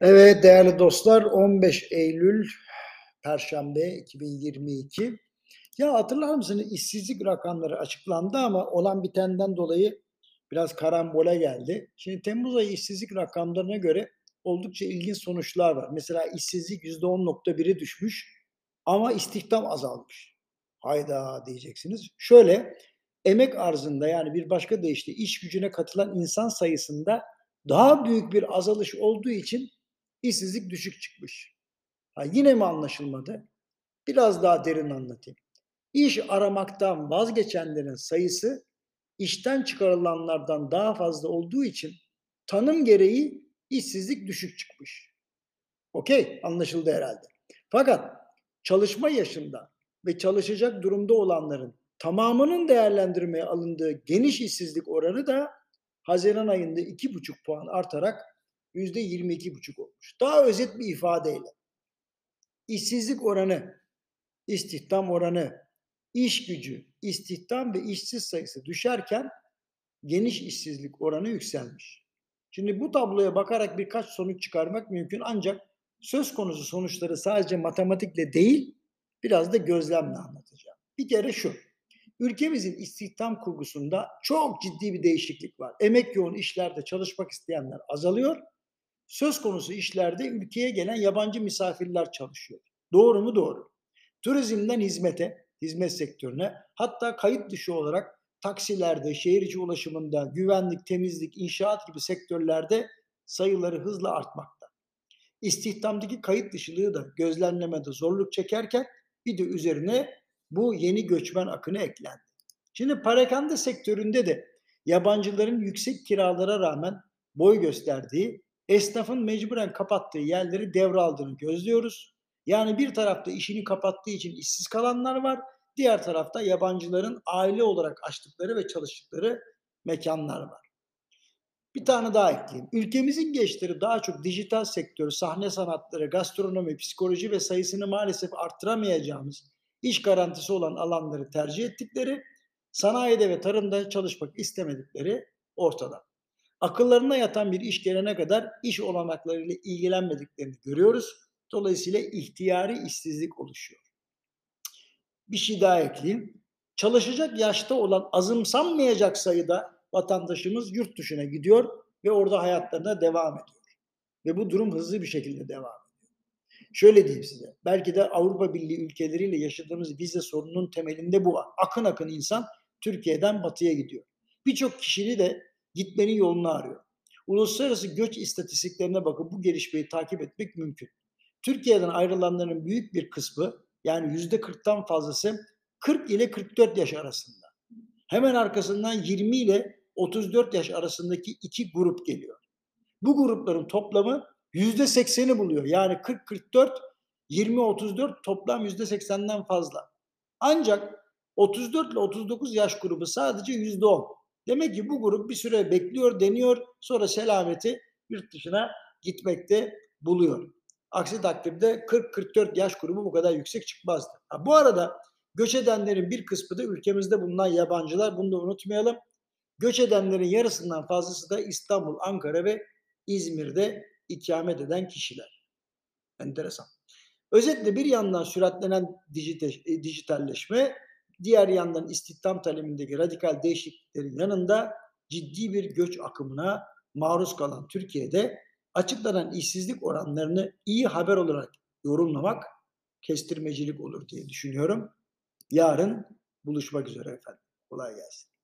Evet değerli dostlar 15 Eylül Perşembe 2022. Ya hatırlar mısınız işsizlik rakamları açıklandı ama olan bitenden dolayı biraz karambole geldi. Şimdi Temmuz ayı işsizlik rakamlarına göre oldukça ilginç sonuçlar var. Mesela işsizlik %10.1'e düşmüş ama istihdam azalmış. Hayda diyeceksiniz. Şöyle emek arzında yani bir başka deyişle iş gücüne katılan insan sayısında daha büyük bir azalış olduğu için işsizlik düşük çıkmış. Ha, yine mi anlaşılmadı? Biraz daha derin anlatayım. İş aramaktan vazgeçenlerin sayısı işten çıkarılanlardan daha fazla olduğu için tanım gereği işsizlik düşük çıkmış. Okey, anlaşıldı herhalde. Fakat çalışma yaşında ve çalışacak durumda olanların tamamının değerlendirmeye alındığı geniş işsizlik oranı da Haziran ayında 2,5 puan artarak yüzde yirmi iki buçuk olmuş. Daha özet bir ifadeyle işsizlik oranı, istihdam oranı, iş gücü, istihdam ve işsiz sayısı düşerken geniş işsizlik oranı yükselmiş. Şimdi bu tabloya bakarak birkaç sonuç çıkarmak mümkün ancak söz konusu sonuçları sadece matematikle değil biraz da gözlemle anlatacağım. Bir kere şu. Ülkemizin istihdam kurgusunda çok ciddi bir değişiklik var. Emek yoğun işlerde çalışmak isteyenler azalıyor söz konusu işlerde ülkeye gelen yabancı misafirler çalışıyor. Doğru mu? Doğru. Turizmden hizmete, hizmet sektörüne hatta kayıt dışı olarak taksilerde, şehir içi ulaşımında, güvenlik, temizlik, inşaat gibi sektörlerde sayıları hızla artmakta. İstihdamdaki kayıt dışılığı da gözlemlemede zorluk çekerken bir de üzerine bu yeni göçmen akını eklendi. Şimdi parakende sektöründe de yabancıların yüksek kiralara rağmen boy gösterdiği esnafın mecburen kapattığı yerleri devraldığını gözlüyoruz. Yani bir tarafta işini kapattığı için işsiz kalanlar var. Diğer tarafta yabancıların aile olarak açtıkları ve çalıştıkları mekanlar var. Bir tane daha ekleyeyim. Ülkemizin gençleri daha çok dijital sektör, sahne sanatları, gastronomi, psikoloji ve sayısını maalesef arttıramayacağımız iş garantisi olan alanları tercih ettikleri, sanayide ve tarımda çalışmak istemedikleri ortada akıllarına yatan bir iş gelene kadar iş olanaklarıyla ilgilenmediklerini görüyoruz. Dolayısıyla ihtiyari işsizlik oluşuyor. Bir şey daha ekleyeyim. Çalışacak yaşta olan azımsanmayacak sayıda vatandaşımız yurt dışına gidiyor ve orada hayatlarına devam ediyor. Ve bu durum hızlı bir şekilde devam ediyor. Şöyle diyeyim size. Belki de Avrupa Birliği ülkeleriyle yaşadığımız vize sorununun temelinde bu. Akın akın insan Türkiye'den batıya gidiyor. Birçok kişinin de gitmenin yolunu arıyor. Uluslararası göç istatistiklerine bakıp bu gelişmeyi takip etmek mümkün. Türkiye'den ayrılanların büyük bir kısmı yani yüzde 40'tan fazlası 40 ile 44 yaş arasında. Hemen arkasından 20 ile 34 yaş arasındaki iki grup geliyor. Bu grupların toplamı yüzde 80'i buluyor. Yani 40-44, 20-34 toplam yüzde 80'den fazla. Ancak 34 ile 39 yaş grubu sadece yüzde 10. Demek ki bu grup bir süre bekliyor, deniyor, sonra selameti yurt dışına gitmekte buluyor. Aksi takdirde 40-44 yaş grubu bu kadar yüksek çıkmazdı. Ha, bu arada göç edenlerin bir kısmı da ülkemizde bulunan yabancılar. Bunu da unutmayalım. Göç edenlerin yarısından fazlası da İstanbul, Ankara ve İzmir'de ikamet eden kişiler. Enteresan. Özetle bir yandan süratlenen e, dijitalleşme, Diğer yandan istihdam talebindeki radikal değişikliklerin yanında ciddi bir göç akımına maruz kalan Türkiye'de açıklanan işsizlik oranlarını iyi haber olarak yorumlamak kestirmecilik olur diye düşünüyorum. Yarın buluşmak üzere efendim. Kolay gelsin.